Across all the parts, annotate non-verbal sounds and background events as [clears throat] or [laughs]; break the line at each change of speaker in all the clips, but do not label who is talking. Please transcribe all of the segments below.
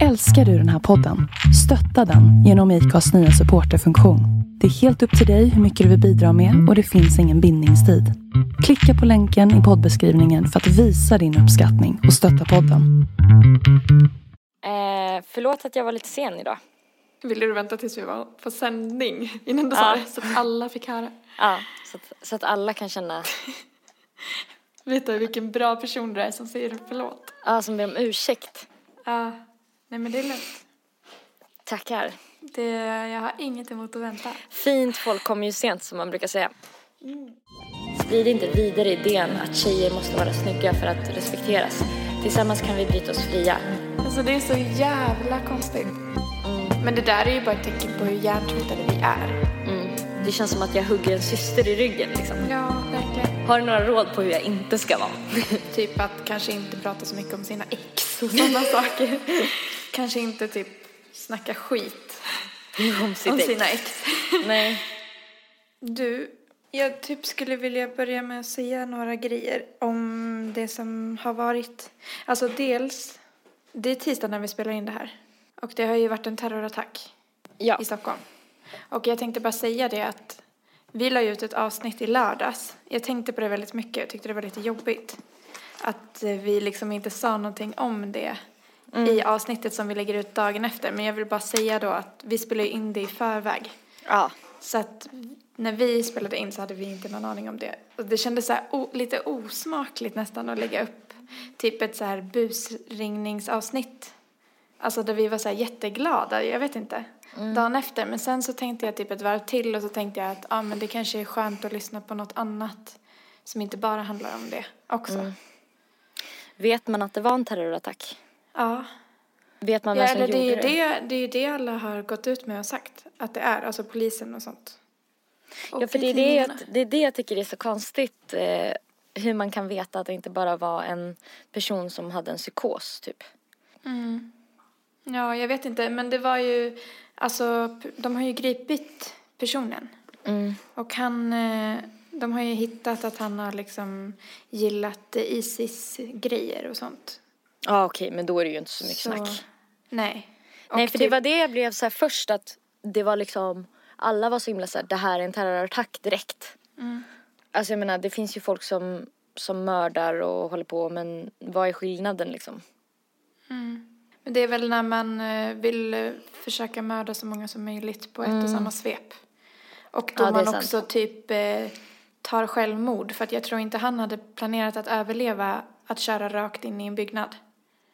Älskar du den här podden? Stötta den genom IKAs nya supporterfunktion. Det är helt upp till dig hur mycket du vill bidra med och det finns ingen bindningstid. Klicka på länken i poddbeskrivningen för att visa din uppskattning och stötta podden.
Eh, förlåt att jag var lite sen idag.
Ville du vänta tills vi var på sändning innan du
Ja.
sa det? Så att alla fick höra.
Ja, så att, så att alla kan känna, [laughs]
Vet du vilken bra person du är som säger förlåt?
ja som ber om ursäkt.
Ja. Nej men det är lugnt.
Tackar.
Det, jag har inget emot att vänta.
Fint folk kommer ju sent som man brukar säga. Sprid inte vidare idén att tjejer måste vara snygga för att respekteras. Tillsammans kan vi bryta oss fria.
Alltså det är så jävla konstigt. Men det där är ju bara ett tecken på hur hjärntvättade vi är.
Mm. Det känns som att jag hugger en syster i ryggen liksom.
Ja, verkligen.
Har du några råd på hur jag inte ska vara?
Typ att kanske inte prata så mycket om sina ex och [laughs] sådana saker. Kanske inte typ snacka skit
om sitt
om sina ex.
Nej.
Du, jag typ skulle vilja börja med att säga några grejer om det som har varit. Alltså dels, det är tisdag när vi spelar in det här. Och det har ju varit en terrorattack
Ja.
i Stockholm. Och jag tänkte bara säga det att vi la ut ett avsnitt i lördags. Jag tänkte på det väldigt mycket. Jag tyckte det var lite jobbigt. Att vi liksom inte sa någonting om det i avsnittet som vi lägger ut dagen efter. Men jag vill bara säga då att vi spelar in det i förväg.
Ja.
Så att när vi spelade in så hade vi inte någon aning om det. Och det kändes så lite osmakligt nästan att lägga upp typ ett så här busringningsavsnitt. Alltså där vi var så här jätteglada, jag vet inte, dagen efter. Men sen så tänkte jag typ ett varv till och så tänkte jag att ah, men det kanske är skönt att lyssna på något annat som inte bara handlar om det också.
Vet man att det var en terrorattack?
Ja,
Vet man
ja
vem som
eller det är,
gjorde det?
det, är ju det alla har gått ut med och sagt att det är, alltså polisen och sånt. Och
Ja, för det är det, jag, det är det jag tycker är så konstigt. Eh, hur man kan veta att det inte bara var en person som hade en psykos, typ.
Ja, jag vet inte, men det var ju, alltså, de har ju gripit personen.
Mm.
Och han, eh, de har ju hittat att han har liksom gillat Isis-grejer och sånt.
Ja, okej, men då är det ju inte så mycket snack.
Nej.
Nej,
Och
för det
typ-
var det jag blev så här först att det var liksom, alla var så himla så här, det här är en terrorattack direkt.
Mm.
Alltså jag menar, det finns ju folk som, som mördar och håller på, men vad är skillnaden liksom?
Men det är väl när man eh, vill eh, försöka mörda så många som möjligt på ett och samma svep. Och då
Mm. Ja, det
man
sant.
också typ eh, tar självmord. För att jag tror inte han hade planerat att överleva att köra rakt in i en byggnad.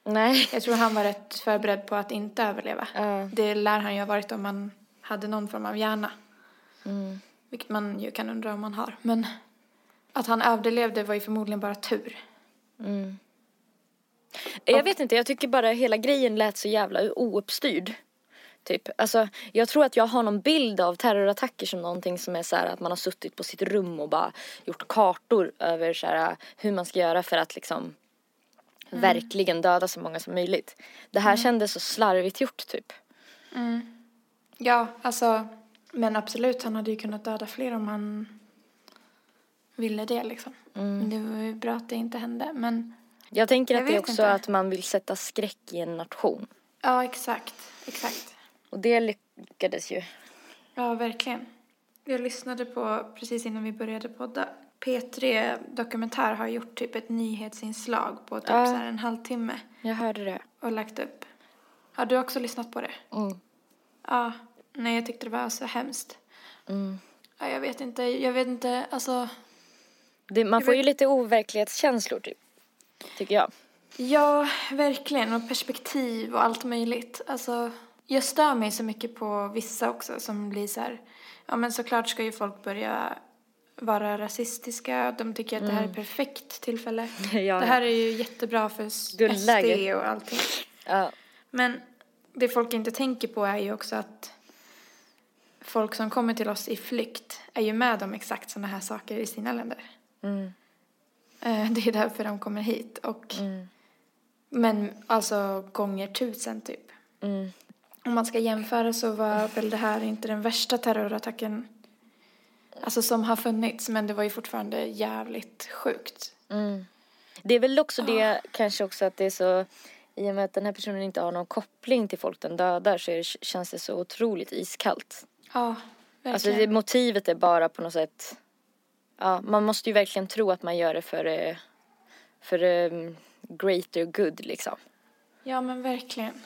Nej.
Jag tror han var rätt förberedd på att inte överleva.
Ja.
Det lär han ju ha varit om man hade någon form av hjärna.
Mm.
Vilket man ju kan undra om man har. Men att han överlevde var ju förmodligen bara tur.
Jag vet inte, jag tycker bara hela grejen lät så jävla ouppstyrd. Typ. Alltså, jag tror att jag har någon bild av terrorattacker som någonting som är så här att man har suttit på sitt rum och bara gjort kartor över så här, hur man ska göra för att liksom verkligen döda så många som möjligt. Det här kändes så slarvigt gjort typ.
Ja, alltså. Men absolut, han hade ju kunnat döda fler om han ville det liksom. Men det var ju bra att det inte hände. Men
Jag tänker
Jag
att det är också
inte.
att man vill sätta skräck i en nation.
ja, exakt. Exakt.
Och det lyckades ju.
Ja, verkligen. Jag lyssnade på, precis innan vi började podda, P3 Dokumentär har gjort typ ett nyhetsinslag på typ
Ja.
så en halvtimme
Jag hörde det.
och lagt upp. Har du också lyssnat på det?
Mm.
Ja. Nej, jag tyckte det var så hemskt.
Mm.
Ja, jag vet inte, jag vet inte, alltså.
Det, man får
vet-
ju lite overklighetskänslor typ. Tycker jag.
Ja, verkligen. Och perspektiv och allt möjligt. Alltså, jag stör mig så mycket på vissa också som blir så här. Ja, men såklart ska ju folk börja vara rasistiska. De tycker att det här är perfekt tillfälle.
Mm. [laughs] Ja,
det här är ju jättebra för
Guldläge.
SD och allting.
Ja.
Men det folk inte tänker på är ju också att folk som kommer till oss i flykt är ju med om exakt sådana här saker i sina länder.
Mm.
Eh, Det är därför de kommer hit. Och, Men alltså gånger tusen typ.
Mm.
Om man ska jämföra så var väl det här inte den värsta terrorattacken alltså som har funnits. Men det var ju fortfarande jävligt sjukt.
Det är väl också det kanske också att det är så i och med att den här personen inte har någon koppling till folk den dödar så det, känns det så otroligt iskallt.
Ja, verkligen.
Alltså det, motivet är bara på något sätt, ja man måste ju verkligen tro att man gör det för, eh, för um, greater good liksom.
Ja, men verkligen.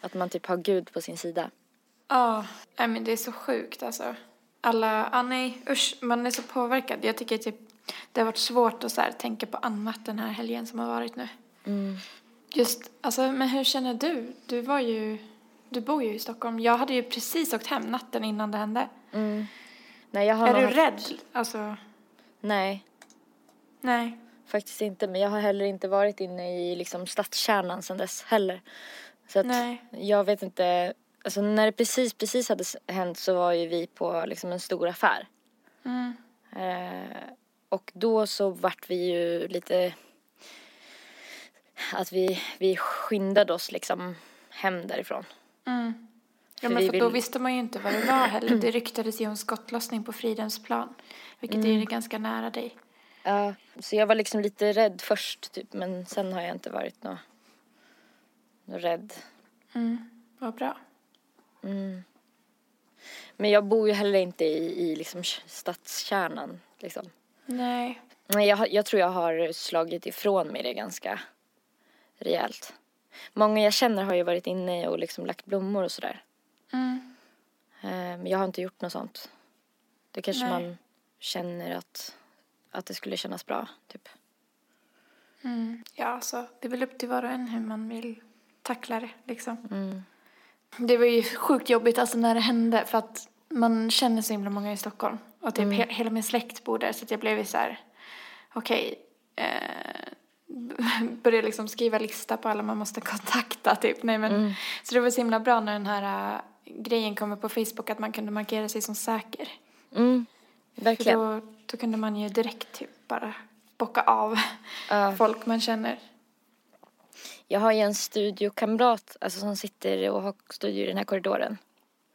Att man typ har Gud på sin sida.
Ja, nej men det är så sjukt alltså. Alla, ah, nej usch, man är så påverkad. Jag tycker typ det har varit svårt att så här, tänka på annat den här helgen som har varit nu.
Mm.
Just, alltså men hur känner du? Du var ju, du bor ju i Stockholm. Jag hade ju precis åkt hem natten innan det hände.
Mm. Nej, jag har
är du
haft-
rädd? Alltså,
Nej,
nej.
faktiskt inte. Men jag har heller inte varit inne i liksom stadskärnan sedan dess heller. Så att
Nej.
jag vet inte. Alltså när det precis, precis hade hänt så var ju vi på liksom en stor affär.
Mm.
Eh, och då så vart vi ju lite att vi, vi skyndade oss liksom hem därifrån.
Mm. Ja,
För
men för då
vill-
visste man ju inte vad det var heller. Det [clears throat] ryktades ju om skottlossning på Fridhemsplan. Vilket
Mm.
är ganska nära dig.
Ja, så jag var liksom lite rädd först typ men sen har jag inte varit nå nå rädd.
Mm. Vad bra.
Mm. Men jag bor ju heller inte i, i liksom stadskärnan liksom.
Nej.
Men jag, jag tror jag har slagit ifrån mig det ganska rejält. Många jag känner har ju varit inne och liksom lagt blommor och sådär.
Mm.
Eh, Men jag har inte gjort något sånt. Det kanske
Nej.
man känner att, att det skulle kännas bra, typ.
Mm. Ja, alltså, det är väl upp till var och en hur man vill tackla det liksom.
Mm.
Det var ju sjukt jobbigt alltså när det hände för att man känner så himla många i Stockholm. Och typ he- hela min släkt bor där så jag blev ju så här, okej, eh, [laughs] började liksom skriva lista på alla man måste kontakta typ. Nej men, så det var så himla bra när den här äh, grejen kom upp på Facebook att man kunde markera sig som säker.
Mm.
För
Verkligen.
då, då kunde man ju direkt typ bara bocka av
Ja. [laughs]
folk man känner.
Jag har ju en studiokamrat alltså, som sitter och har studio i den här korridoren.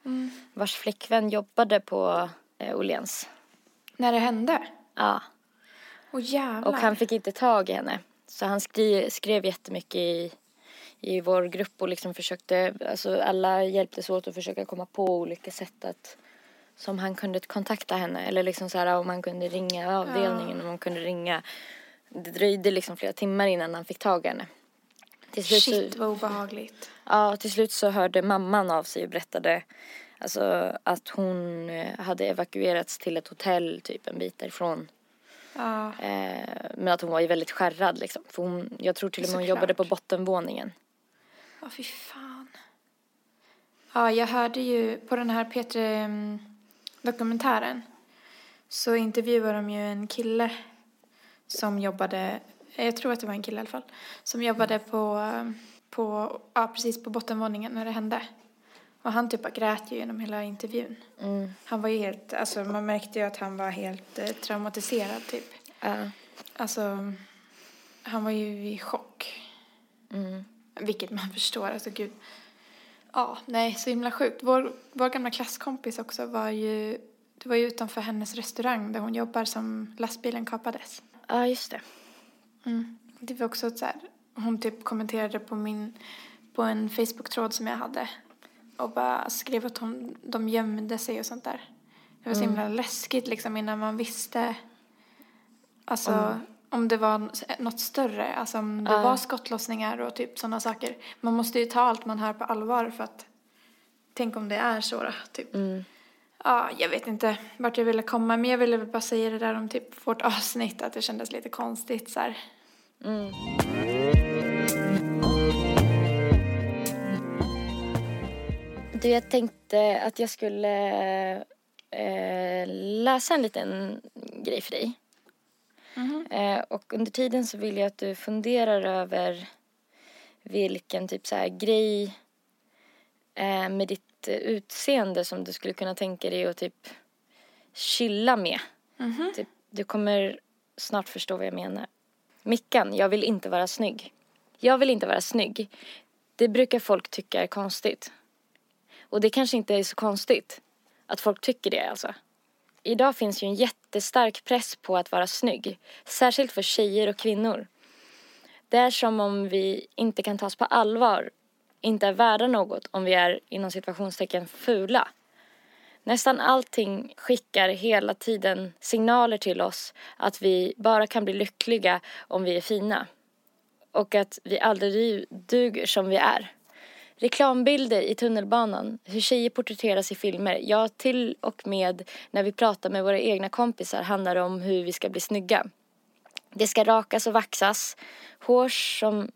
Mm.
Vars flickvän jobbade på eh, Åhléns.
När det hände.
Ja.
Åh jävlar.
Och han fick inte tag i henne. Så han skrev, skrev jättemycket i, i vår grupp och liksom försökte, alltså alla hjälptes åt att försöka komma på olika sätt att som han kunde kontakta henne eller liksom så här om han kunde ringa avdelningen, om han kunde ringa. Det dröjde liksom flera timmar innan han fick tag i henne. Till slut,
Shit
så,
vad obehagligt.
ja, till slut så hörde mamman av sig och berättade alltså, att hon eh, hade evakuerats till ett hotell typ en bit därifrån.
Ja.
Eh, men att hon var ju väldigt skärrad liksom. För hon, jag tror till och med hon
Såklart.
jobbade på bottenvåningen.
Ja, fy fan. Ja, jag hörde ju på den här P3-dokumentären så intervjuade de ju en kille som jobbade, jag tror att det var en kille i alla fall, som jobbade på, eh, på ja, precis på bottenvåningen när det hände. Och han typ bara grät ju genom hela intervjun.
Mm.
Han var helt, alltså man märkte ju att han var helt eh, traumatiserad typ.
Ja.
Alltså, han var ju i chock.
Mm.
Vilket man [laughs] förstår, alltså gud. Ja, nej, så himla sjukt. Vår, vår gamla klasskompis också var ju, det var ju utanför hennes restaurang där hon jobbar som lastbilen kapades.
ja, just det.
Mm. Det var också så här, hon typ kommenterade på min, på en Facebook-tråd som jag hade. Och bara skrev att hon, de gömde sig och sånt där. Det var så himla läskigt liksom innan man visste. Alltså om det var något större. Alltså om det
Ja.
var skottlossningar och typ sådana saker. Man måste ju ta allt man hör på allvar för att tänk om det är så då, typ.
Mm.
Ja, jag vet inte vart jag ville komma men jag ville bara säga det där om typ vårt [laughs] avsnitt att det kändes lite konstigt så här.
Mm. Du, jag tänkte att jag skulle eh, läsa en liten grej för dig. Eh, och under tiden så vill jag att du funderar över vilken typ så här grej eh, med ditt utseende som du skulle kunna tänka dig att typ chilla med. Typ, du kommer snart förstå vad jag menar. Mickan, jag vill inte vara snygg. Jag vill inte vara snygg. Det brukar folk tycka är konstigt. Och det kanske inte är så konstigt att folk tycker det alltså. Idag finns ju en jättestark press på att vara snygg. Särskilt för tjejer och kvinnor. Det är som om vi inte kan tas på allvar, inte är värda något om vi är inom situationstecken fula. Nästan allting skickar hela tiden signaler till oss att vi bara kan bli lyckliga om vi är fina. Och att vi aldrig duger som vi är. Reklambilder i tunnelbanan, hur tjejer porträtteras i filmer, ja till och med när vi pratar med våra egna kompisar handlar det om hur vi ska bli snygga. Det ska rakas och vaxas, hår som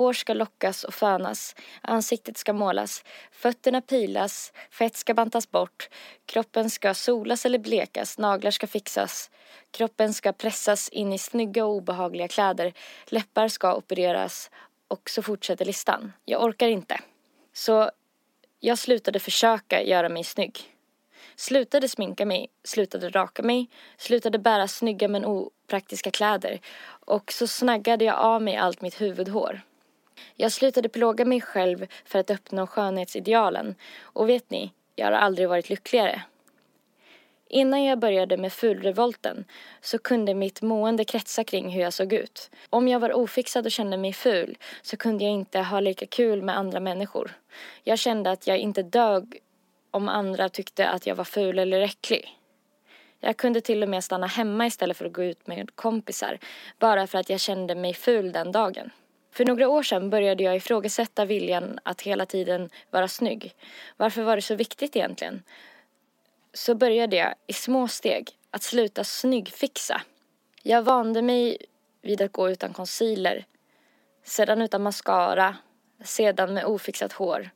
Hår ska lockas och fönas, ansiktet ska målas, fötterna pilas, fett ska bantas bort, kroppen ska solas eller blekas, naglar ska fixas, kroppen ska pressas in i snygga och obehagliga kläder, läppar ska opereras och så fortsätter listan. Jag orkar inte. Så jag slutade försöka göra mig snygg. Slutade sminka mig, slutade raka mig, slutade bära snygga men opraktiska kläder och så snaggade jag av mig allt mitt huvudhår. Jag slutade plåga mig själv för att uppnå skönhetsidealen och vet ni, jag har aldrig varit lyckligare. Innan jag började med fulrevolten så kunde mitt mående kretsa kring hur jag såg ut. Om jag var ofixad och kände mig ful så kunde jag inte ha lika kul med andra människor. Jag kände att jag inte dög om andra tyckte att jag var ful eller äcklig. Jag kunde till och med stanna hemma istället för att gå ut med kompisar bara för att jag kände mig ful den dagen. För några år sedan började jag ifrågasätta viljan att hela tiden vara snygg. Varför var det så viktigt egentligen? Så började jag i små steg att sluta snyggfixa. Jag vande mig vid att gå utan concealer, sedan utan mascara, sedan med ofixat hår,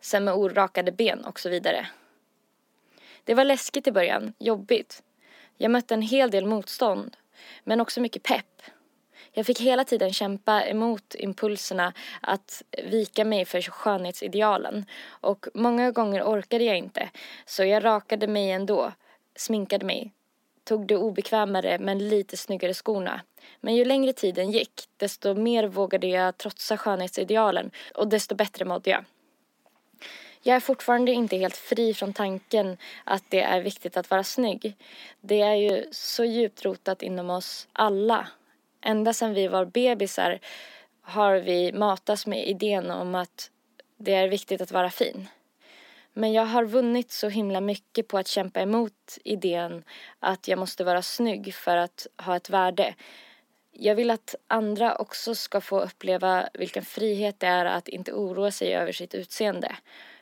sen med orakade ben och så vidare. Det var läskigt i början, jobbigt. Jag mötte en hel del motstånd, men också mycket pepp. Jag fick hela tiden kämpa emot impulserna att vika mig för skönhetsidealen och många gånger orkade jag inte så jag rakade mig ändå, sminkade mig, tog de obekvämare men lite snyggare skorna. Men ju längre tiden gick desto mer vågade jag trotsa skönhetsidealen och desto bättre mådde jag. Jag är fortfarande inte helt fri från tanken att det är viktigt att vara snygg. Det är ju så djupt rotat inom oss alla ända sedan vi var bebisar har vi matats med idén om att det är viktigt att vara fin. Men jag har vunnit så himla mycket på att kämpa emot idén att jag måste vara snygg för att ha ett värde. Jag vill att andra också ska få uppleva vilken frihet det är att inte oroa sig över sitt utseende.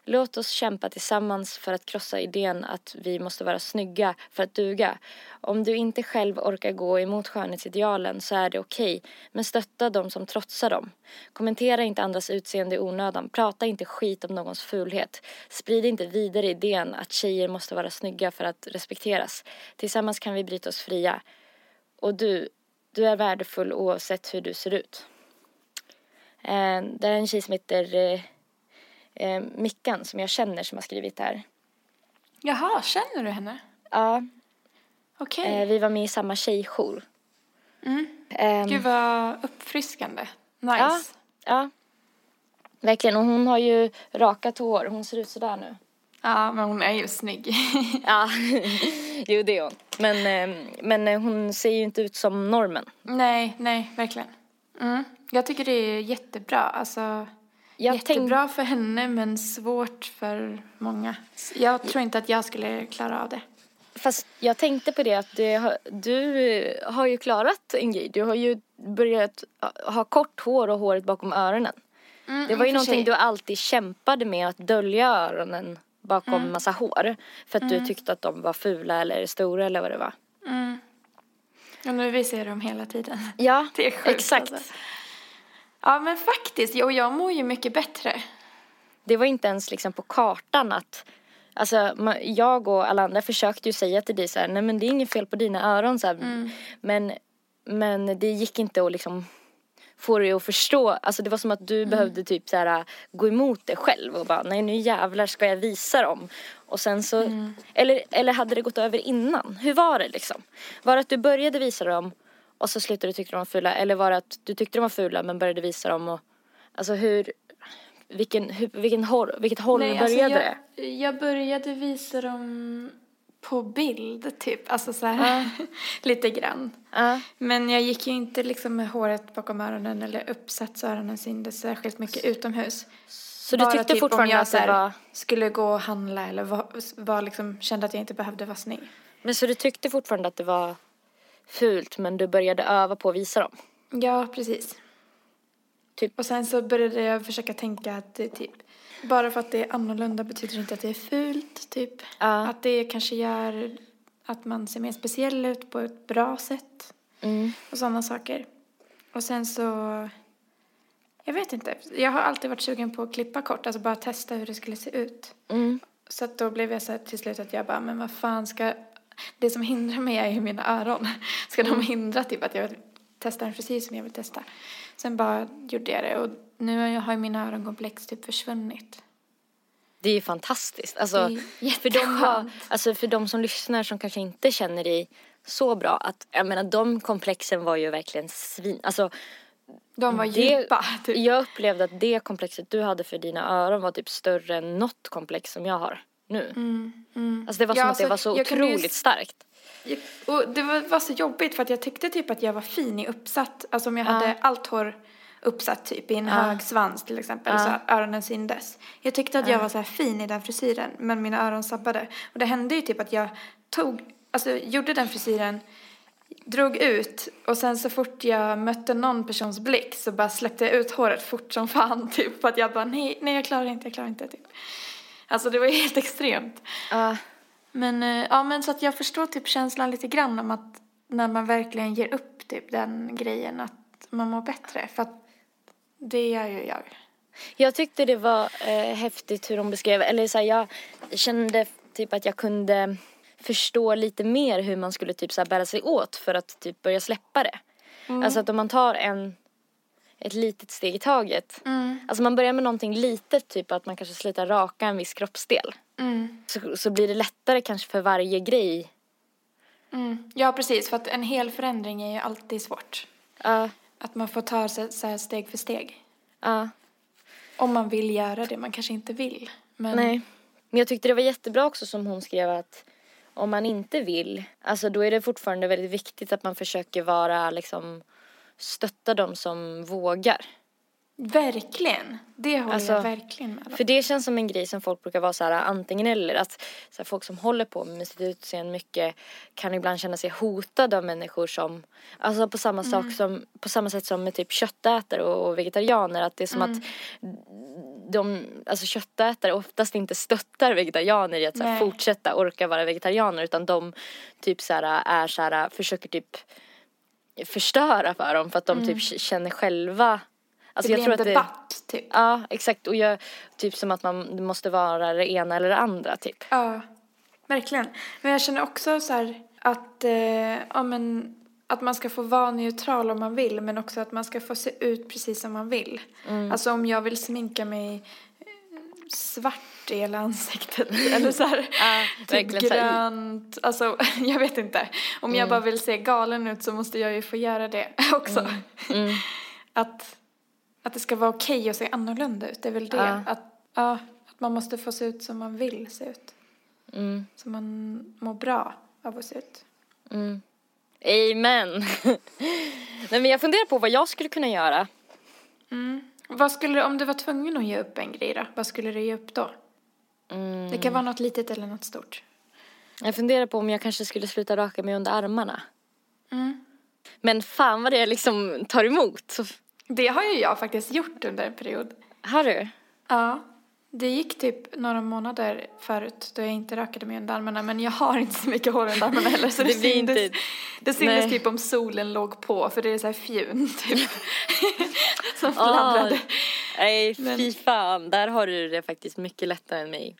Låt oss kämpa tillsammans för att krossa idén att vi måste vara snygga för att duga. Om du inte själv orkar gå emot skönhetsidealen så är det okej, okay, men stötta dem som trotsar dem. Kommentera inte andras utseende i onödan, prata inte skit om någons fulhet. Sprid inte vidare idén att tjejer måste vara snygga för att respekteras. Tillsammans kan vi bryta oss fria. Och du, du är värdefull oavsett hur du ser ut. Eh, det är en tjej som heter eh, eh, Mickan som jag känner som har skrivit det här.
Jaha, känner du henne?
Ja.
Okej. Okay.
Eh, vi var med i samma tjejjour.
Mm. Eh, Gud vad uppfriskande. Nice.
Ja, ja. Verkligen. Och hon har ju rakat hår. Hon ser ut sådär nu.
Ja, men hon är ju snygg. [laughs]
ja, jo det är hon. Men, eh, men eh, hon ser ju inte ut som normen.
Nej, nej, verkligen. Mm. Jag tycker det är jättebra. Alltså, jag Jättebra tänk... för henne men svårt för många. Jag tror inte att jag skulle klara av det.
Fast jag tänkte på det att det, du har ju klarat en grej. Du har ju börjat ha kort hår och håret bakom öronen. Mm, det var ju någonting sig. du alltid kämpade med att dölja öronen bakom mm. massa hår. För att mm. du tyckte att de var fula eller stora eller vad det var.
Mm. Och nu visar jag dem hela tiden.
Ja, [laughs] det är sjukt, exakt. Alltså.
Ja men faktiskt, och jag mår ju mycket bättre.
Det var inte ens liksom på kartan att Alltså jag och alla andra försökte ju säga till dig så här, nej men det är inget fel på dina öron så mm. men, men det gick inte att liksom få dig att förstå, alltså det var som att du mm. behövde typ så här gå emot det själv och bara nej nu jävlar ska jag visa dem. Och sen så, mm. eller, eller hade det gått över innan? Hur var det liksom? Var det att du började visa dem och så slutade du tycka de var fula eller var det att du tyckte de var fula men började visa dem och alltså hur vilken, hur, vilken hår, vilket håll Nej, började
alltså jag,
det?
Jag började visa dem på bild typ. Alltså så här [laughs] lite grann.
Ja.
Men jag gick ju inte liksom med håret bakom öronen eller uppsatt så öronen syntes särskilt mycket utomhus.
Så du
Bara
tyckte
typ
fortfarande
jag
att det var...
skulle gå och handla eller var, var liksom, kände att jag inte behövde vassning.
Men så du tyckte fortfarande att det var fult men du började öva på att visa dem?
Ja, precis.
Typ.
Och sen så började jag försöka tänka att typ, bara för att det är annorlunda betyder inte att det är fult, typ.
Ja.
Att det kanske gör att man ser mer speciell ut på ett bra sätt.
Mm.
Och sådana saker. Och sen så, jag vet inte. Jag har alltid varit sugen på att klippa kort, alltså bara testa hur det skulle se ut.
Mm.
Så då blev jag så här till slut att jag bara, men vad fan ska, det som hindrar mig är ju mina öron. [laughs] Ska de hindra typ att jag testar en frisyr som jag vill testa? Sen bara gjorde jag det och nu har ju mina öronkomplex typ försvunnit.
Det är ju fantastiskt. Alltså,
Det är
för, de
jätteskönt.
alltså för de som lyssnar som kanske inte känner dig så bra att jag menar de komplexen var ju verkligen svin. Alltså,
De var
det-
djupa. Typ.
Jag upplevde att det komplexet du hade för dina öron var typ större än något komplex som jag har nu. Alltså det var som
Ja,
att det
alltså,
var så
ju
otroligt
s-
starkt.
Jag- Och det var, var så jobbigt för att jag tyckte typ att jag var fin i uppsatt. Alltså om jag hade allt hår uppsatt typ i en hög svans till exempel så öronen syndes. Jag tyckte att jag var så här fin i den frisyren men mina öron sabbade. Och det hände ju typ att jag tog, alltså gjorde den frisyren drog ut och sen så fort jag mötte någon persons blick så bara släppte jag ut håret fort som fan [laughs] typ för att jag bara nej, nej jag klarar inte, jag klarar inte typ. Alltså det var helt extremt.
Ja.
Men, eh, ja, men så att jag förstår typ känslan lite grann om att när man verkligen ger upp typ den grejen att man mår bättre. För att det gör ju jag.
Jag tyckte det var eh, häftigt hur de beskrev, eller så här, jag kände typ att jag kunde förstå lite mer hur man skulle typ så här bära sig åt för att typ börja släppa det. Alltså att om man tar en, ett litet steg i taget. Alltså man börjar med någonting litet, typ att man kanske slutar raka en viss kroppsdel. Så, så blir det lättare kanske för varje grej.
Mm. Ja, precis. För att en hel förändring är ju alltid svårt.
Ja,
Att man får ta sig så här steg för steg.
ja.
Om man vill göra det, man kanske inte vill. Men
Nej. Men jag tyckte det var jättebra också som hon skrev att om man inte vill, alltså då är det fortfarande väldigt viktigt att man försöker vara liksom stötta dem som vågar.
Verkligen. Det håller
Alltså,
jag verkligen med om.
För det känns som en grej som folk brukar vara så här antingen eller. Att så här, folk som håller på med sitt utseende mycket kan ibland känna sig hotade av människor som, alltså på samma sak som, på samma sätt som med typ köttätare och, och vegetarianer. Att det är som att de, alltså köttätare oftast inte stöttar vegetarianer i att här, fortsätta orka vara vegetarianer utan de typ så här, är så här, försöker typ förstöra för dem för att de typ känner själva Alltså
det
jag
blir
tror
en
att det,
debatt, typ.
Ja, exakt. Och jag, typ som att man det måste vara det ena eller det andra, typ.
Ja, verkligen. Men jag känner också så här att, eh, ja, men, att man ska få vara neutral om man vill men också att man ska få se ut precis som man vill.
Mm.
Alltså om jag vill sminka mig eh, svart i hela ansiktet [laughs] eller så här,
Ja,
typ grönt. Alltså [laughs] jag vet inte. Om
Mm.
jag bara vill se galen ut så måste jag ju få göra det [laughs] också.
Mm.
att, att det ska vara okej att se annorlunda ut, det är väl det.
Ja.
Att, ja, att man måste få se ut som man vill se ut.
Mm,
Så man mår bra av att se ut.
mm. Amen. [laughs] Nej, men jag funderar på vad jag skulle kunna göra.
Vad skulle om du var tvungen att ge upp en grej då? Vad skulle du ge upp då?
Mm.
Det kan vara något litet eller något stort.
Jag funderar på om jag kanske skulle sluta raka mig under armarna.
Mm.
Men fan vad det liksom tar emot.
Det har ju jag faktiskt gjort under en period.
har du?
Ja. Det gick typ några månader förut då jag inte rakade mig under armarna men jag har inte så mycket hår under armarna heller så [laughs] det,
Det
syntes,
inte-
det syntes typ om solen låg på för det är så här fjun [laughs] typ [laughs] som fladdrade.
nej,
Men-
fy fan. Där har du det faktiskt mycket lättare än mig.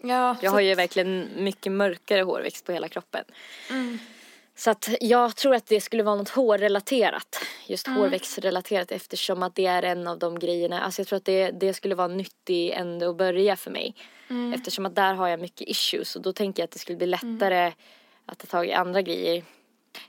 Ja,
Jag
så-
har ju verkligen mycket mörkare hårväxt på hela kroppen.
Mm.
Så att jag tror att det skulle vara något hårrelaterat. Just
Mm.
hårväxtrelaterat eftersom att det är en av de grejerna. Alltså jag tror att det, det skulle vara nyttig ände att börja för mig.
Mm.
Eftersom att där har jag mycket issues och då tänker jag att det skulle bli lättare att ta tag i andra grejer.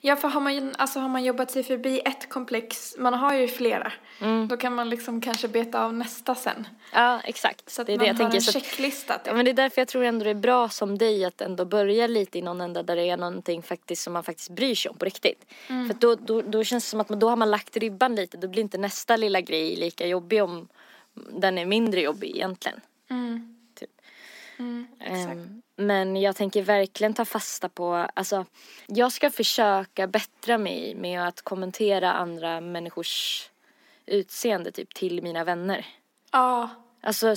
Ja, för har man, alltså, har man jobbat sig förbi ett komplex, man har ju flera,
Mm.
då kan man liksom kanske beta av nästa sen.
Ja, exakt.
Så att
det är
man
det jag
har
tänker.
en checklista. Typ.
Ja, men det är därför jag tror ändå det är bra som dig att ändå börja lite i någon ända där det är någonting faktiskt som man faktiskt bryr sig om på riktigt.
Mm.
För då, då, då känns det som att man, då har man lagt ribban lite. Då blir inte nästa lilla grej lika jobbig om den är mindre jobbig egentligen.
Mm. Mm.
Ehm, men jag tänker verkligen ta fasta på, alltså jag ska försöka bättra mig med att kommentera andra människors utseende typ till mina vänner.
Ja,
Alltså,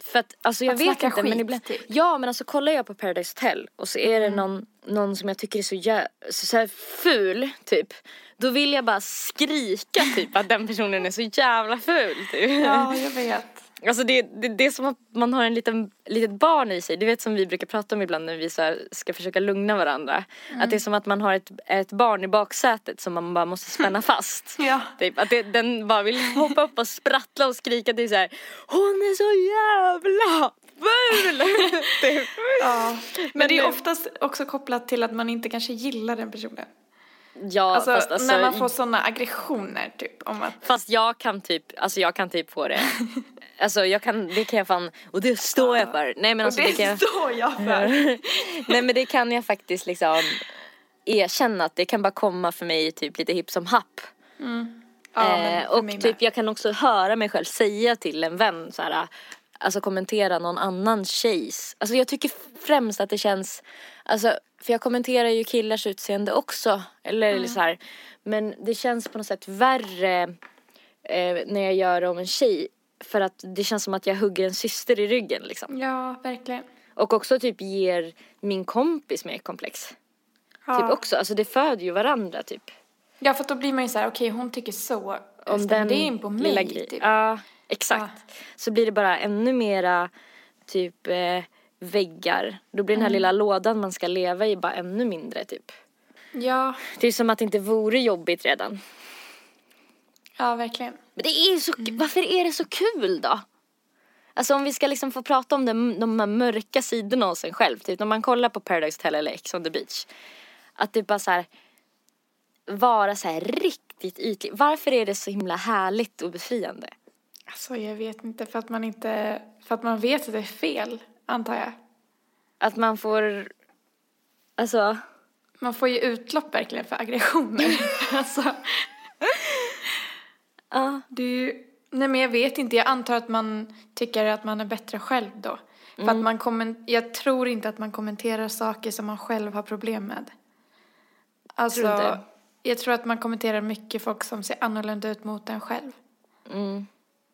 för att, alltså jag
Att
vet inte men
skit,
ibland,
typ.
Ja men alltså kollar jag på Paradise Hotel och så är det någon, någon som jag tycker är så, jä, så, så här ful typ. Då vill jag bara skrika typ att den personen är så jävla ful typ.
ja, jag vet.
Alltså det, det, det är som att man har en liten, litet barn i sig. Du vet som vi brukar prata om ibland när vi så ska försöka lugna varandra. Att det är som att man har ett, ett barn i baksätet som man bara måste spänna [laughs] fast.
Ja.
Typ, att det, den bara vill hoppa upp och sprattla och skrika till så här. Hon är så jävla ful! [laughs] typ.
Ja. Men,
Men
det är oftast också kopplat till att man inte kanske gillar den personen.
Ja
Alltså,
fast alltså.
när man får sådana aggressioner typ om att
Fast jag kan typ, alltså jag kan typ få det. [laughs] Alltså jag kan, det kan jag fan, och det står jag för. Nej men alltså
och
det,
det,
kan
står jag för. [laughs]
Nej men det kan jag faktiskt liksom erkänna att det kan bara komma för mig typ lite hipp som happ.
Ja, men
eh, och
mig med.
typ jag kan också höra mig själv säga till en vän så här, alltså kommentera någon annan tjejs. Alltså jag tycker främst att det känns, alltså för jag kommenterar ju killars utseende också. Eller
Mm.
så här, men det känns på något sätt värre eh, när jag gör det om en tjej. För att det känns som att jag hugger en syster i ryggen liksom.
Ja, verkligen.
Och också typ ger min kompis mer komplex.
Ja.
Typ också, alltså det föder ju varandra typ.
ja, för då blir man ju så här, okej hon tycker så.
Om den
det in på mig? Typ.
Ja, exakt. Så blir det bara ännu mera typ eh, väggar. Då blir den
Mm.
här lilla lådan man ska leva i bara ännu mindre typ.
Ja,
Det är som att det inte vore jobbigt redan.
Ja verkligen.
Men det är så,
Mm.
varför är det så kul då? Alltså om vi ska liksom få prata om de, de här mörka sidorna hos en själv. Typ när man kollar på Paradise Hotel eller Ex on the beach. Att det bara så här vara så här riktigt ytlig. Varför är det så himla härligt och befriande?
Alltså jag vet inte, för att man inte, för att man vet att det är fel, antar jag.
Att man får, alltså,
Man får ju utlopp verkligen för aggressioner. [laughs] alltså,
ja.
det är ju, nej men jag vet inte, jag antar att man tycker att man är bättre själv då. För
Mm.
att man komment, jag tror inte att man kommenterar saker som man själv har problem med. Alltså,
Tror inte?
jag tror att man kommenterar mycket folk som ser annorlunda ut mot en själv.
Mm.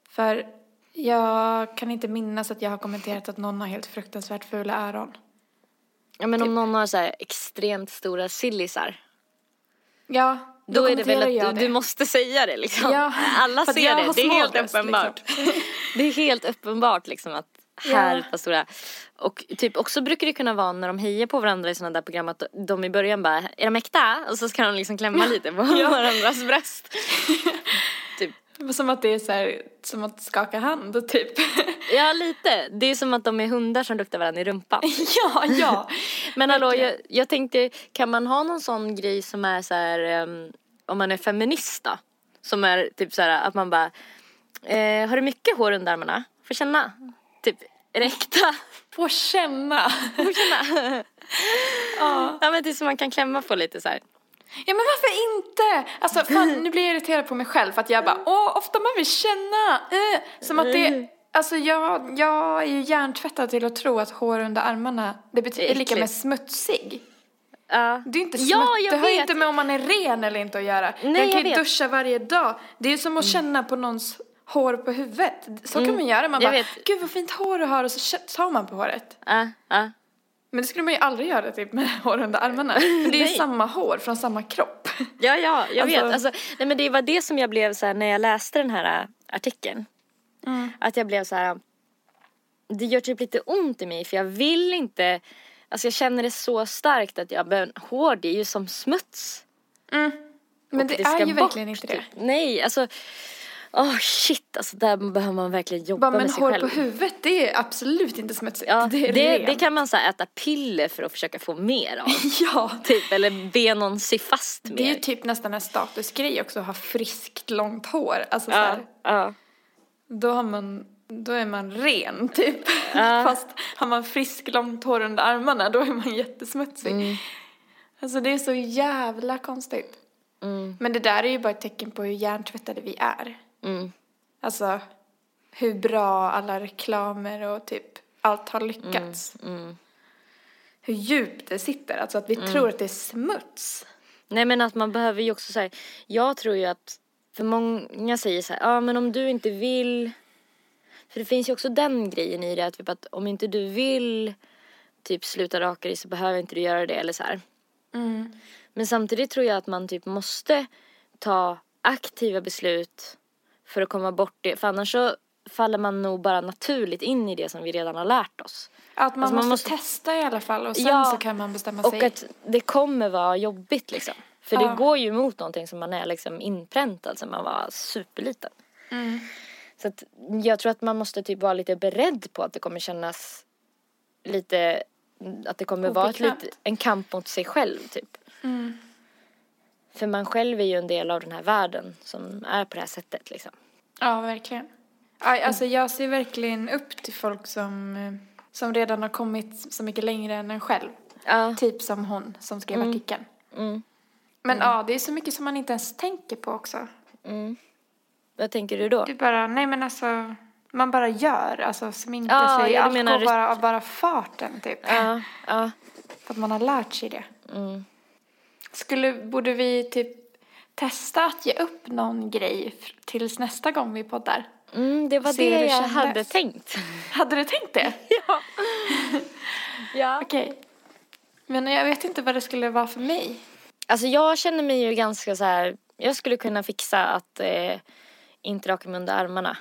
För jag kan inte minnas att jag har kommenterat att någon har helt fruktansvärt fula öron.
ja men om någon har så extremt stora sillisar.
Ja,
Då, är det väl att du, du måste säga det liksom.
Ja,
Alla ser det, det är helt
småbröst,
uppenbart. [laughs] Det är helt uppenbart liksom att
Ja.
här är ett par stora. Och typ också brukar det kunna vara när de hejar på varandra i sådana där program att de i början bara, är de äkta? Och så ska de liksom klämma lite på [laughs] varandras bröst. [laughs] typ.
Som att det är så här, som att skaka hand och typ. [laughs]
Ja lite, det är som att de är hundar som luktar varandra i rumpan. [laughs]
ja, ja. [laughs]
Men hallå, jag, jag tänkte, kan man ha någon sån grej som är så här, ehm, om man är feminist då? Som är typ så här att man bara, eh, har du mycket hår under armarna? Får känna. Typ, är det äkta?
Få känna.
Får känna.
ja.
ja men det är som man kan klämma på lite så här.
Ja, men varför inte? Alltså, fan, nu blir jag irriterad på mig själv för att jag bara, åh, ofta man vill känna. Eh, som att det, alltså jag, jag är ju hjärntvättad till att tro att hår under armarna, det betyder
är
lika med smutsig.
Ja.
Det är inte smuts,
Ja, jag
det har ju
vet.
inte med om man är ren eller inte att göra.
Nej, jag
kan ju duscha varje dag. Det är ju som att känna på någons hår på huvudet. Så kan man göra. Man
jag
bara,
vet.
gud vad fint hår du har och så tar man på håret.
Ja, ja.
Men det skulle man ju aldrig göra typ med [laughs] hår under armarna. Men det är ju samma hår från samma kropp.
Ja, ja, jag
Alltså-
vet. Alltså, nej, men det var det som jag blev så här när jag läste den här äh, artikeln.
Mm.
Att jag blev så här. Det gör typ lite ont i mig för jag vill inte. Alltså jag känner det så starkt att jag men hår det är ju som smuts.
Men
Och
det,
ska
är ju
bort,
verkligen inte det.
typ. Nej, alltså. Åh shit, alltså där behöver man verkligen jobba
Bara, men
med sig
hår
själv.
på huvudet, det är absolut inte smutsigt.
Ja,
det
det, det, kan man så här, äta piller för att försöka få mer av. [laughs]
Ja.
typ, eller be någon sy fast
Det är ju
mer.
typ nästan en statusgrej också att ha friskt långt hår. Alltså så
Ja,
här,
ja.
då har man, då är man ren typ.
Ja. [laughs]
Fast har man friskt långt hår under armarna då är man jättesmutsig.
Mm.
Alltså det är så jävla konstigt.
Mm.
Men det där är ju bara ett tecken på hur hjärntvättade vi är.
Mm.
Alltså hur bra alla reklamer och typ allt har lyckats.
Mm.
Hur djupt det sitter, alltså att vi tror att det är smuts.
Nej men att man behöver ju också säga, jag tror ju att, för många säger så här, ja men om du inte vill, för det finns ju också den grejen i det att, typ att om inte du vill typ sluta raka dig så behöver inte du göra det eller så här.
Mm.
Men samtidigt tror jag att man typ måste ta aktiva beslut för att komma bort det, för annars så faller man nog bara naturligt in i det som vi redan har lärt oss.
Att man,
Alltså, man
måste,
måste-
testa i alla fall och sen
Ja,
så kan man bestämma sig.
Och att det kommer vara jobbigt liksom. För
Ja.
det går ju emot någonting som man är liksom inpräntad sen man var superliten.
Mm.
Så att jag tror att man måste typ vara lite beredd på att det kommer kännas lite, att det kommer vara
Obekvämt.
lite, en kamp mot sig själv typ.
Mm.
För man själv är ju en del av den här världen som är på det här sättet liksom.
Ja, verkligen. Alltså jag ser verkligen upp till folk som, eh, som redan har kommit så mycket längre än en själv.
Ja.
Typ som hon som skrev artikeln.
Mm.
Men ja, det är så mycket som man inte ens tänker på också.
Mm. Vad tänker du då?
Är bara, nej men alltså, man bara gör, alltså sminkar
Ja,
sig,
du
allt
menar
går bara av bara farten typ.
Ja, ja.
För att man har lärt sig det.
Mm.
Skulle, borde vi typ testa att ge upp någon grej tills nästa gång vi poddar?
Mm, det var det jag
kändes.
hade tänkt. [laughs]
Hade du tänkt det? [laughs]
Ja. [laughs] ja.
Okej. Men jag vet inte vad det skulle vara för mig.
Alltså jag känner mig ju ganska så här. jag skulle kunna fixa att eh, inte raka mig under armarna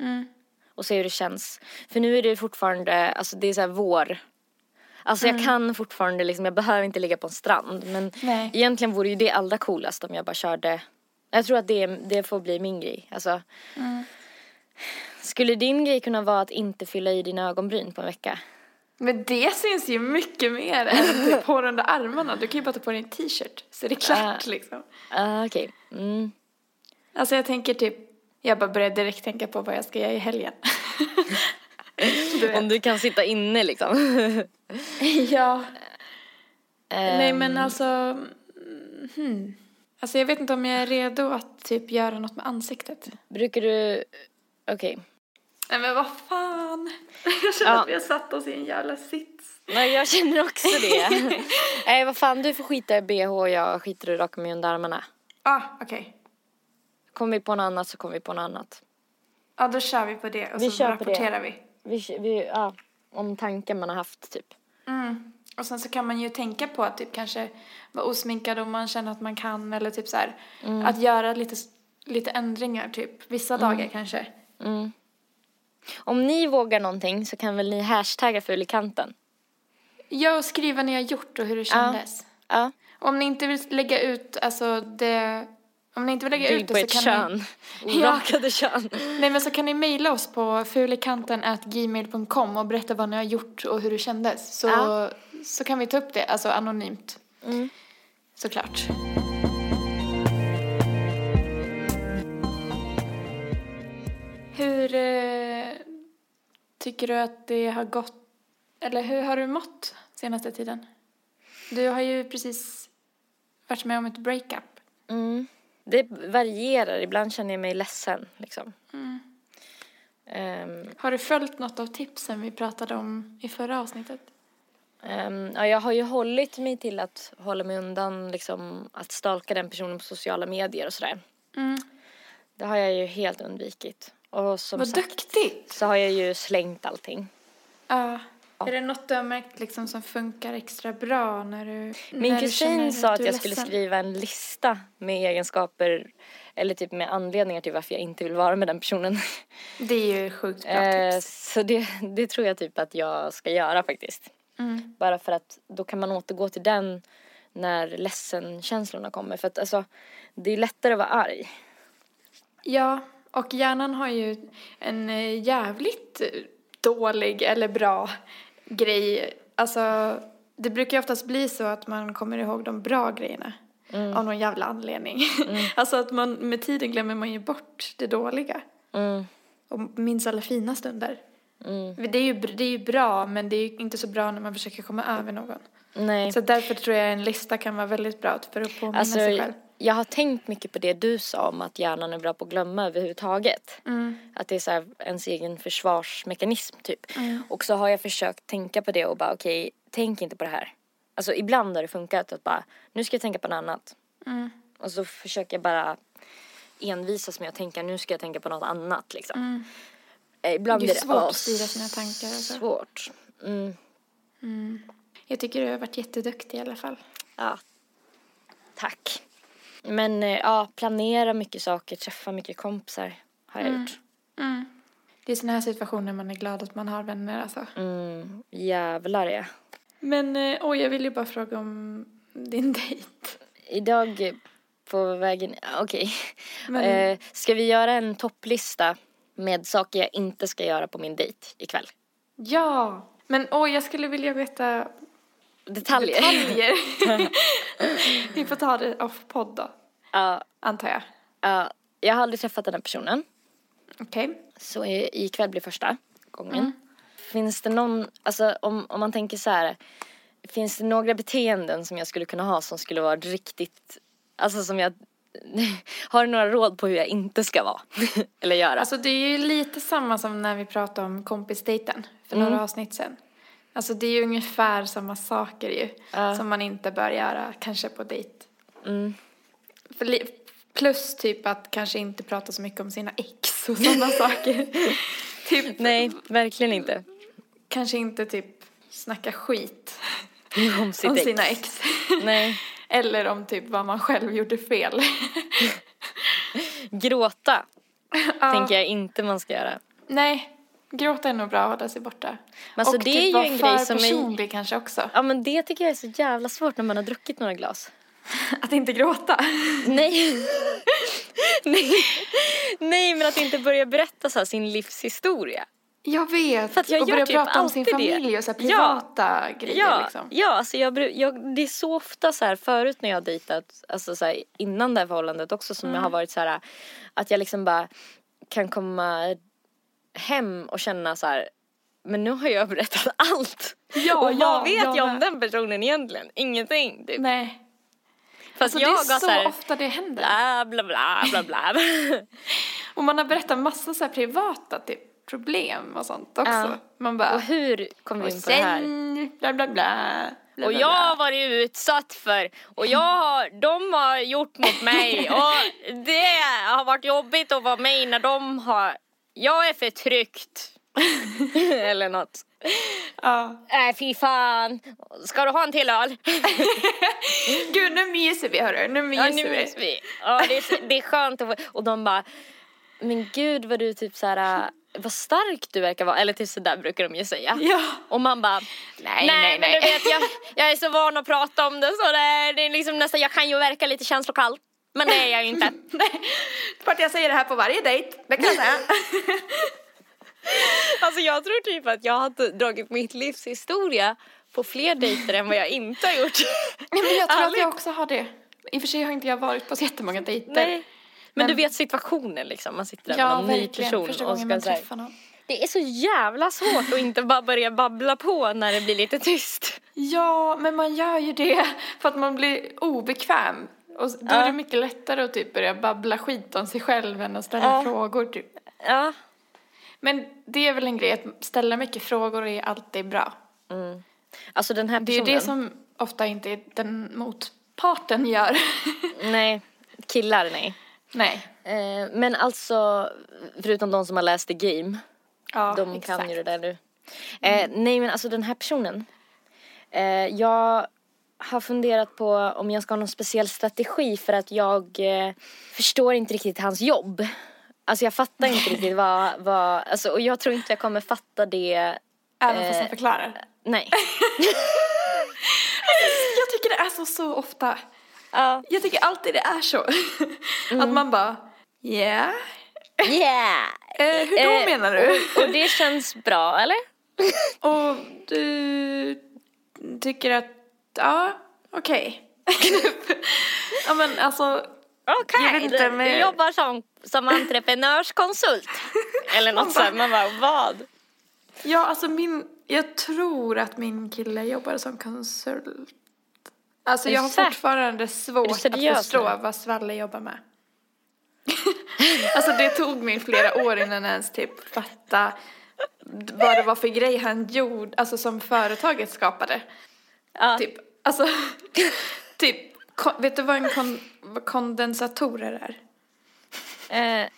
Mm.
och se hur det känns. För nu är det fortfarande, alltså det är så här vår. Alltså jag kan fortfarande liksom, jag behöver inte ligga på en strand. Men
Nej.
egentligen vore ju det allra coolast om jag bara körde. Jag tror att det, det får bli min grej. Alltså, Skulle din grej kunna vara att inte fylla i dina ögonbryn på en vecka?
Men det syns ju mycket mer än typ hår under armarna. Du kan ju bara ta på dig en t-shirt så är det klart
Ah.
liksom.
Ah, Okej. Mm.
Alltså jag tänker typ, jag bara börjar direkt tänka på vad jag ska göra i helgen. du. [laughs]
Om du kan sitta inne liksom. [laughs]
Ja. Nej
Ehm,
men alltså, mm, hmm. Alltså jag vet inte om jag är redo att typ göra något med ansiktet.
Brukar du, okej.
Nej men vad fan. [laughs] Jag känner
Ja.
att vi har satt oss i en jävla sits.
Nej jag känner också det. [laughs] Nej vad fan du får skita i bh och jag skiter i att raka mig under armarna.
Ah, okej.
Kommer vi på något annat så kommer vi på något annat.
Ja då kör vi på det och
Vi
så
på det.
rapporterar vi.
Vi, vi, ja, om tankar man har haft typ.
Mm. Och sen så kan man ju tänka på att typ kanske vara osminkad om man känner att man kan eller typ så här att göra lite, lite ändringar typ vissa dagar kanske.
Mm. Om ni vågar någonting så kan väl ni hashtagga fulikanten?
Ja och skriva ni har gjort och hur det kändes.
Ja.
Om ni inte vill lägga ut alltså det om ni inte vill lägga ut det så kan
kön. [laughs]
Ja.
Orakade kön.
ni Nej men så kan ni mejla oss på fulikanten@gmail.com och berätta vad ni har gjort och hur det kändes. Så,
Ja.
så kan vi ta upp det, alltså anonymt.
Mm.
Såklart. Hur eh, tycker du att det har gått, eller hur har du mått senaste tiden? Du har ju precis varit med om ett breakup.
Mm. Det varierar. Ibland känner jag mig ledsen liksom.
Mm.
Ehm,
Har du följt något av tipsen vi pratade om i förra avsnittet?
ehm, ja, jag har ju hållit mig till att hålla mig undan liksom, att stalka den personen på sociala medier och sådär.
Mm.
Det har jag ju helt undvikit. Och som
Vad
sagt
duktigt!
så har jag ju slängt allting.
Ja. Är det något du har märkt liksom som funkar extra bra när du
Min
när du
kusin sa att
du är
jag skulle skriva en lista med egenskaper eller typ med anledningar till varför jag inte vill vara med den personen.
Det är ju sjukt bra
Eh,
tips.
så det, det tror jag typ att jag ska göra faktiskt.
Mm.
Bara för att då kan man återgå till den när ledsen-känslorna kommer. För att alltså, det är lättare att vara arg.
Ja, Och hjärnan har ju en eh, jävligt dålig eller bra grej. Alltså, det brukar ju oftast bli så att man kommer ihåg de bra grejerna.
Mm.
Av någon jävla anledning. [laughs] alltså att man med tiden glömmer man ju bort det dåliga.
Mm.
Och minns alla fina stunder.
Mm.
Det är, ju, det är ju bra, men det är inte så bra när man försöker komma över någon.
Nej.
Så därför tror jag en lista kan vara väldigt bra för att påminna
Alltså,
sig själv.
Jag har tänkt mycket på det du sa om att hjärnan är bra på att glömma överhuvudtaget.
Mm.
Att det är så här ens egen försvarsmekanism typ. Och så har jag försökt tänka på det och bara okej, tänk inte på det här. Alltså ibland har det funkat att bara, nu ska jag tänka på något annat.
Mm.
Och så försöker jag bara envisas med att tänka, nu ska jag tänka på något annat liksom. Eh, Ibland
Mm. Det är
är det
svårt att styra sina tankar och så.
Svårt. Mm.
Jag tycker du har varit jätteduktig i alla fall.
Ja. Tack. Men eh, ja, planera mycket saker, träffa mycket kompisar har jag gjort.
Det är sådana här situationer man är glad att man har vänner alltså.
Mm, jävlar ja.
Men, eh, oj, jag vill ju bara fråga om din [laughs] dejt.
Idag eh, på vägen, okej.
Men-
Eh, ska vi göra en topplista med saker jag inte ska göra på min dejt ikväll?
Ja! Men oj, jag skulle vilja veta
Detaljer.
detaljer. [laughs] Vi får ta det off podd då,
Ja,
antar jag.
ja, jag har aldrig träffat den här personen.
Okej.
Så i- ikväll blir första gången. Finns det någon, alltså om, om man tänker så här. Finns det några beteenden som jag skulle kunna ha som skulle vara riktigt, alltså som jag, [laughs] har du några råd på hur jag inte ska vara? [laughs] Eller göra?
Alltså det är ju lite samma som när vi pratade om kompisdejten för några avsnitt sen. Alltså det är ju ungefär samma saker ju
Ja.
som man inte bör göra kanske på dejt.
Mm.
Plus typ att kanske inte prata så mycket om sina ex och sådana [laughs] saker. Typ
Nej, verkligen inte.
kanske inte typ snacka skit [laughs]
Om sitt
om
ex.
sina ex.
Nej. [laughs]
Eller om typ vad man själv gjorde fel.
Gråta
Ja.
tänker jag inte man ska göra.
Nej, gråta är nog bra att hålla sig borta.
Men alltså,
och
det
typ
är ju
vara
en grej som är-
personlig kanske också.
Ja men det tycker jag är så jävla svårt när man har druckit några glas. [laughs]
Att inte gråta.
Nej. [laughs] Nej. Nej men att inte börja berätta så här sin livshistoria.
Jag vet.
För att jag
och börja
typ
prata om sin
alltid det.
familj och så här
Ja.
privata grejer
Ja,
liksom.
ja alltså jag, jag, det är så ofta så här förut när jag har dejtat, alltså så här, innan det här förhållandet också som jag har varit så här att jag liksom bara kan komma hem och känna så här men nu har jag berättat [laughs] allt.
Ja,
och
ja,
vad vet
jag
jag om den personen egentligen? Ingenting typ.
Nej.
Fast
Alltså
jag
det är så
här,
ofta det händer.
bla bla bla bla bla. [laughs]
Och man har berättat massa så privata typ, problem och sånt också.
Ja.
Man bara,
och hur kom vi in på det här?
bla bla bla. bla
Och jag har varit utsatt för, och jag har, de har gjort mot mig [laughs] och det har varit jobbigt att vara med när de har, jag är förtryckt. [laughs] Eller något.
Ja.
Äh fy fan, ska du ha en till öl? [laughs]
Gud, nu myser vi hörru, nu myser
Ja nu
vi.
minns vi. Ja det är, så- det är skönt att få, och de bara, men gud vad du typ såhär, vad stark du verkar vara, eller typ sådär brukar de ju säga.
Ja.
Och man bara,
Nej,
nej,
nej,
men du vet jag, jag är så van att prata om det så det är, det är liksom nästan, jag kan ju verka lite känslokall. Men det är jag ju inte. [laughs]
För att jag säger det här på varje dejt, det kan jag säga. [laughs]
Alltså jag tror typ att jag har dragit mitt livs historia på fler dejter än vad jag inte har gjort.
Nej, men jag tror att
Ärligt.
jag också har det. I och för sig har inte jag varit på så jättemånga dejter.
Nej. Men,
Men-
du vet situationen liksom, man sitter där
Ja,
med någon ny
verkligen.
person
Första
och ska
man träffar någon.
Det är så jävla svårt att inte bara börja babbla på när det blir lite tyst.
Ja, men man gör ju det för att man blir obekväm. Och då är det mycket lättare att typ börja babbla skit om sig själv än att ställa frågor typ.
Ja.
Men det är väl en grej att ställa mycket frågor är alltid bra.
Alltså den här
Det är
personen.
ju det som ofta inte den motparten gör. [laughs]
Nej, killar nej.
Nej.
Eh, men alltså, förutom de som har läst The Game.
Ja,
de
exakt.
kan ju det där nu. Eh, nej men alltså den här personen. Eh, jag har funderat på om jag ska ha någon speciell strategi för att jag eh, förstår inte riktigt hans jobb. Alltså jag fattar inte riktigt vad, vad, alltså och jag tror inte jag kommer fatta det,
Även fast
Eh,
han förklarar.
nej.
Jag tycker det är så, så ofta.
Ja.
Jag tycker alltid det är så. Att man bara, ja,
Yeah!
Eh, hur då
Eh,
menar du?
Och, och det känns bra, eller?
Och du tycker att, ja, okej. [laughs] ja men alltså,
Okej,
vet inte,
du,
men-
du jobbar som, som entreprenörskonsult. [laughs] eller något sånt. Man bara, vad?
ja alltså min, jag tror att min kille jobbar som konsult. Alltså jag har fortfarande svårt att förstå
nu?
vad Svalle jobbar med. [laughs] alltså det tog mig flera år innan jag ens typ fatta vad det var för grej han gjorde, alltså som företaget skapade.
Ja.
Typ, alltså, [laughs] typ, vet du vad en kon, vad kondensatorer är?
Eh,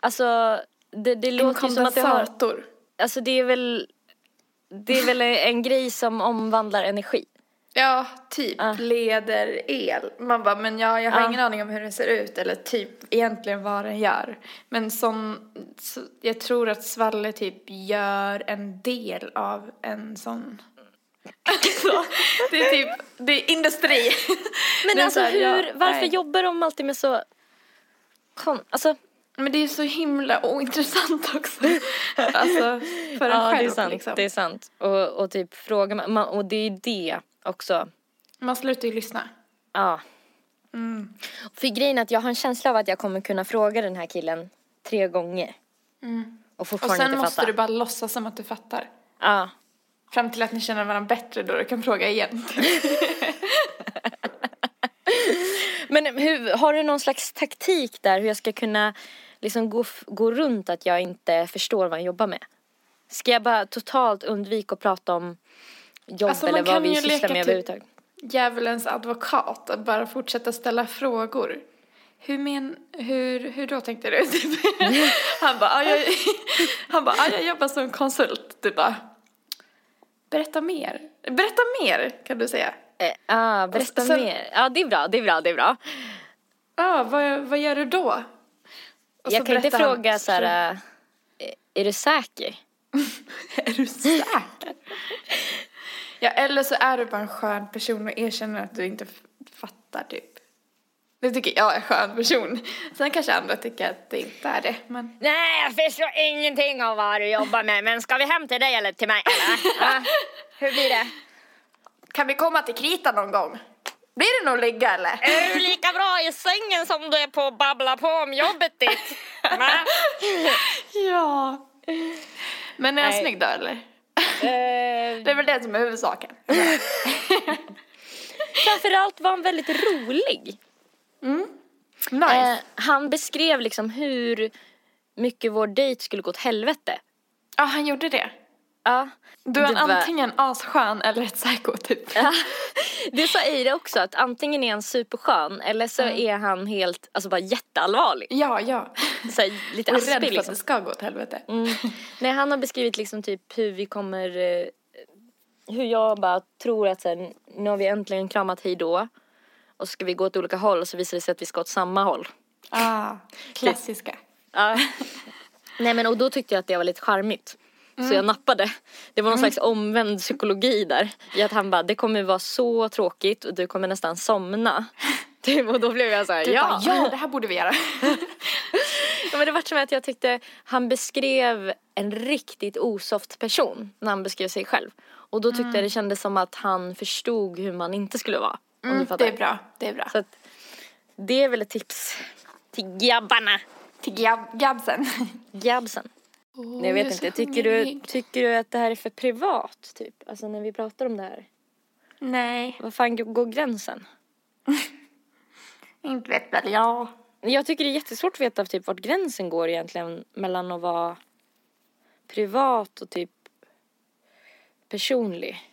alltså, det, det låter som att det har...
kondensator.
Alltså det är väl... Det är väl en grej som omvandlar energi.
Ja, typ
Ja.
leder el. Man bara, men ja, jag har
Ja.
ingen aning om hur den ser ut eller typ egentligen vad den gör. Men sån, så, jag tror att Svalle typ gör en del av en sån. Alltså, det är typ, det är industri.
Men
är
alltså
så här,
hur,
ja,
varför
nej.
jobbar de alltid med så... Kon, alltså,
Men det är så himla ointressant också. Alltså, för en
ja,
själv
det är sant.
liksom.
Det är sant. Och, och typ fråga man, och det är det också.
Man slutar ju lyssna.
Ja.
Mm.
För grejen är att jag har en känsla av att jag kommer kunna fråga den här killen tre gånger. Och
Mm. Och
fortfarande
sen
inte
måste
fatta.
du bara låtsas som att du fattar.
Ja.
Fram till att ni känner varandra bättre då du kan fråga igen. [laughs]
Men hur, har du någon slags taktik där hur jag ska kunna liksom gå, gå runt att jag inte förstår vad han jobbar med? Ska jag bara totalt undvika att prata om jobb
Alltså,
eller vad vi sysslar med
typ-
överhuvudtaget?
Djävulens advokat och bara fortsätta ställa frågor. Hur men, hur, hur då tänkte du? [laughs] Han bara, "Ja, jag, [laughs] han bara, "Ja, jag jobbar som konsult. Du bara, berätta mer. Berätta mer kan du säga.
Eh, ah, berätta
sen-
mer. Ja, det är bra, det är bra, det är bra.
Ja, vad, vad gör du då? Och
jag kan inte fråga så här, eh, är du säker? [laughs]
Är du säker? ja, eller så är du bara en skön person och erkänner att du inte fattar typ. Det tycker jag är en skön person. Sen kanske andra tycker att det inte är det, men
Nej, jag förstår ingenting av vad du jobbar med, men ska vi hem till dig eller till mig eller? Ah, hur blir det?
kan vi komma till krita någon gång? Blir det nog ligga eller?
Är du lika bra i sängen som du är på att babbla på om jobbet ditt?
Ja. Men är jag
Nej.
snygg då eller?
Eh,
Det är väl det som är huvudsaken. [laughs]
framförallt var han väldigt rolig.
Nice.
Eh, han beskrev liksom hur mycket vår dejt skulle gå åt helvete.
Ja, han gjorde det.
Ja.
Du är
var-
antingen asskön eller ett psycho typ.
Ja, [laughs] det sa Eira också att antingen är han superskön eller så är han helt, alltså bara jätteallvarlig.
Ja, ja. [laughs]
Så här, lite aspig
rädd för att
liksom.
det ska gå åt helvete.
Mm. Nej, han har beskrivit liksom typ hur vi kommer, eh, hur jag bara tror att så här, nu har vi äntligen kramat hej då. Och så ska vi gå åt olika håll och så visar det sig att vi ska åt samma håll.
Ah, klassiska.
Ja. [laughs] Nej men och då tyckte jag att det var lite charmigt. Så jag nappade. Det var någon slags omvänd psykologi där. I att han bara, det kommer vara så tråkigt och du kommer nästan somna. [laughs] Typ, och då blev jag så här,
Du
ja.
bara, ja, det här borde vi göra. [laughs]
ja. Men det var som att jag tyckte han beskrev en riktigt osoft person när han beskrev sig själv. Och då tyckte jag det kändes som att han förstod hur man inte skulle vara. Om du
Mm,
fattar.
det är bra, det är bra.
Så att det är väl ett tips till grabbarna.
Till gab- gabsen. [laughs]
Gabsen. Nej, jag vet inte, tycker du, tycker du att det här är för privat typ? Alltså när vi pratar om det här.
Nej,
Vad fan går gränsen? [laughs]
inte vet väl jag.
Jag tycker det är jättesvårt att veta typ vart gränsen går egentligen mellan att vara privat och typ personlig.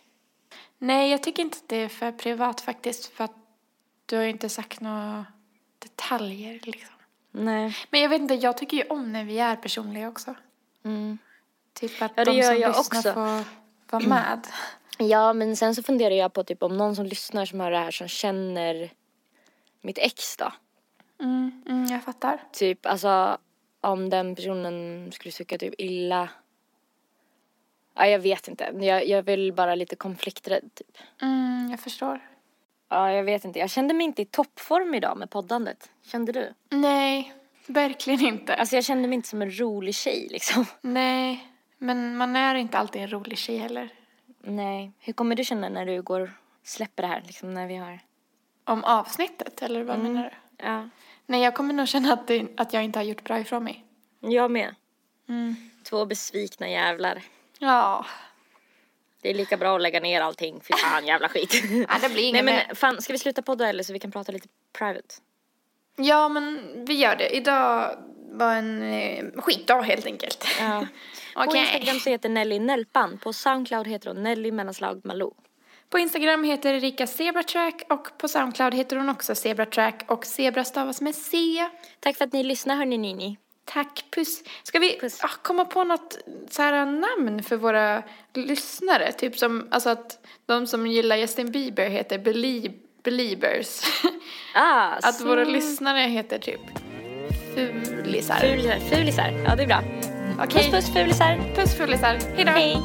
Nej, jag tycker inte att det är för privat faktiskt för att du har ju inte sagt några detaljer liksom.
Nej.
Men jag vet inte, jag tycker ju om när vi är personliga också.
Mm.
Typ att
Ja, det
de
gör
som
jag
lyssnar
också.
får vara med. [clears throat]
Ja, men sen så funderar jag på typ om någon som lyssnar som hör det här som känner mitt ex då.
Mm, mm, jag fattar.
Typ alltså om den personen skulle tycka typ illa. Ja, jag vet inte. Jag, jag vill bara lite konflikträdd typ.
Mm, jag förstår.
Ja, jag vet inte. Jag kände mig inte i toppform idag med poddandet. Kände du?
Nej, verkligen inte.
Alltså jag kände mig inte som en rolig tjej liksom.
Nej, men man är inte alltid en rolig tjej heller.
Nej. Hur kommer du känna när du går släpper det här liksom när vi har...
Om avsnittet, eller vad menar du?
Ja.
Nej, jag kommer nog känna att, det, att jag inte har gjort bra ifrån mig.
Jag med.
Mm.
Två besvikna jävlar.
Ja.
Det är lika bra att lägga ner allting. Fy fan jävla skit. [laughs]
ja, det blir
Nej men fan, ska vi sluta podda eller så vi kan prata lite private?
Ja, men vi gör det. Idag var en eh, skitdag helt enkelt.
Ja. [laughs] På. Instagram så heter Nelly Nelpan. På Soundcloud heter hon Nelly mellanslag Malou.
På Instagram heter Erika Zebratrack och på Soundcloud heter hon också Zebratrack och Zebra stavas med C.
Tack för att ni lyssnar hörni Nini.
Tack, puss. Ska vi
Puss.
ah, komma på något så här namn för våra lyssnare? Typ som, alltså att de som gillar Justin Bieber heter Belie- Beliebers.
Ah, [laughs]
att
så-
våra lyssnare heter typ Fulisar.
Fulisar. Fulisar. Ja det är bra.
Okej.
Puss puss fulisar.
Puss fulisar. Hejdå.
Hej.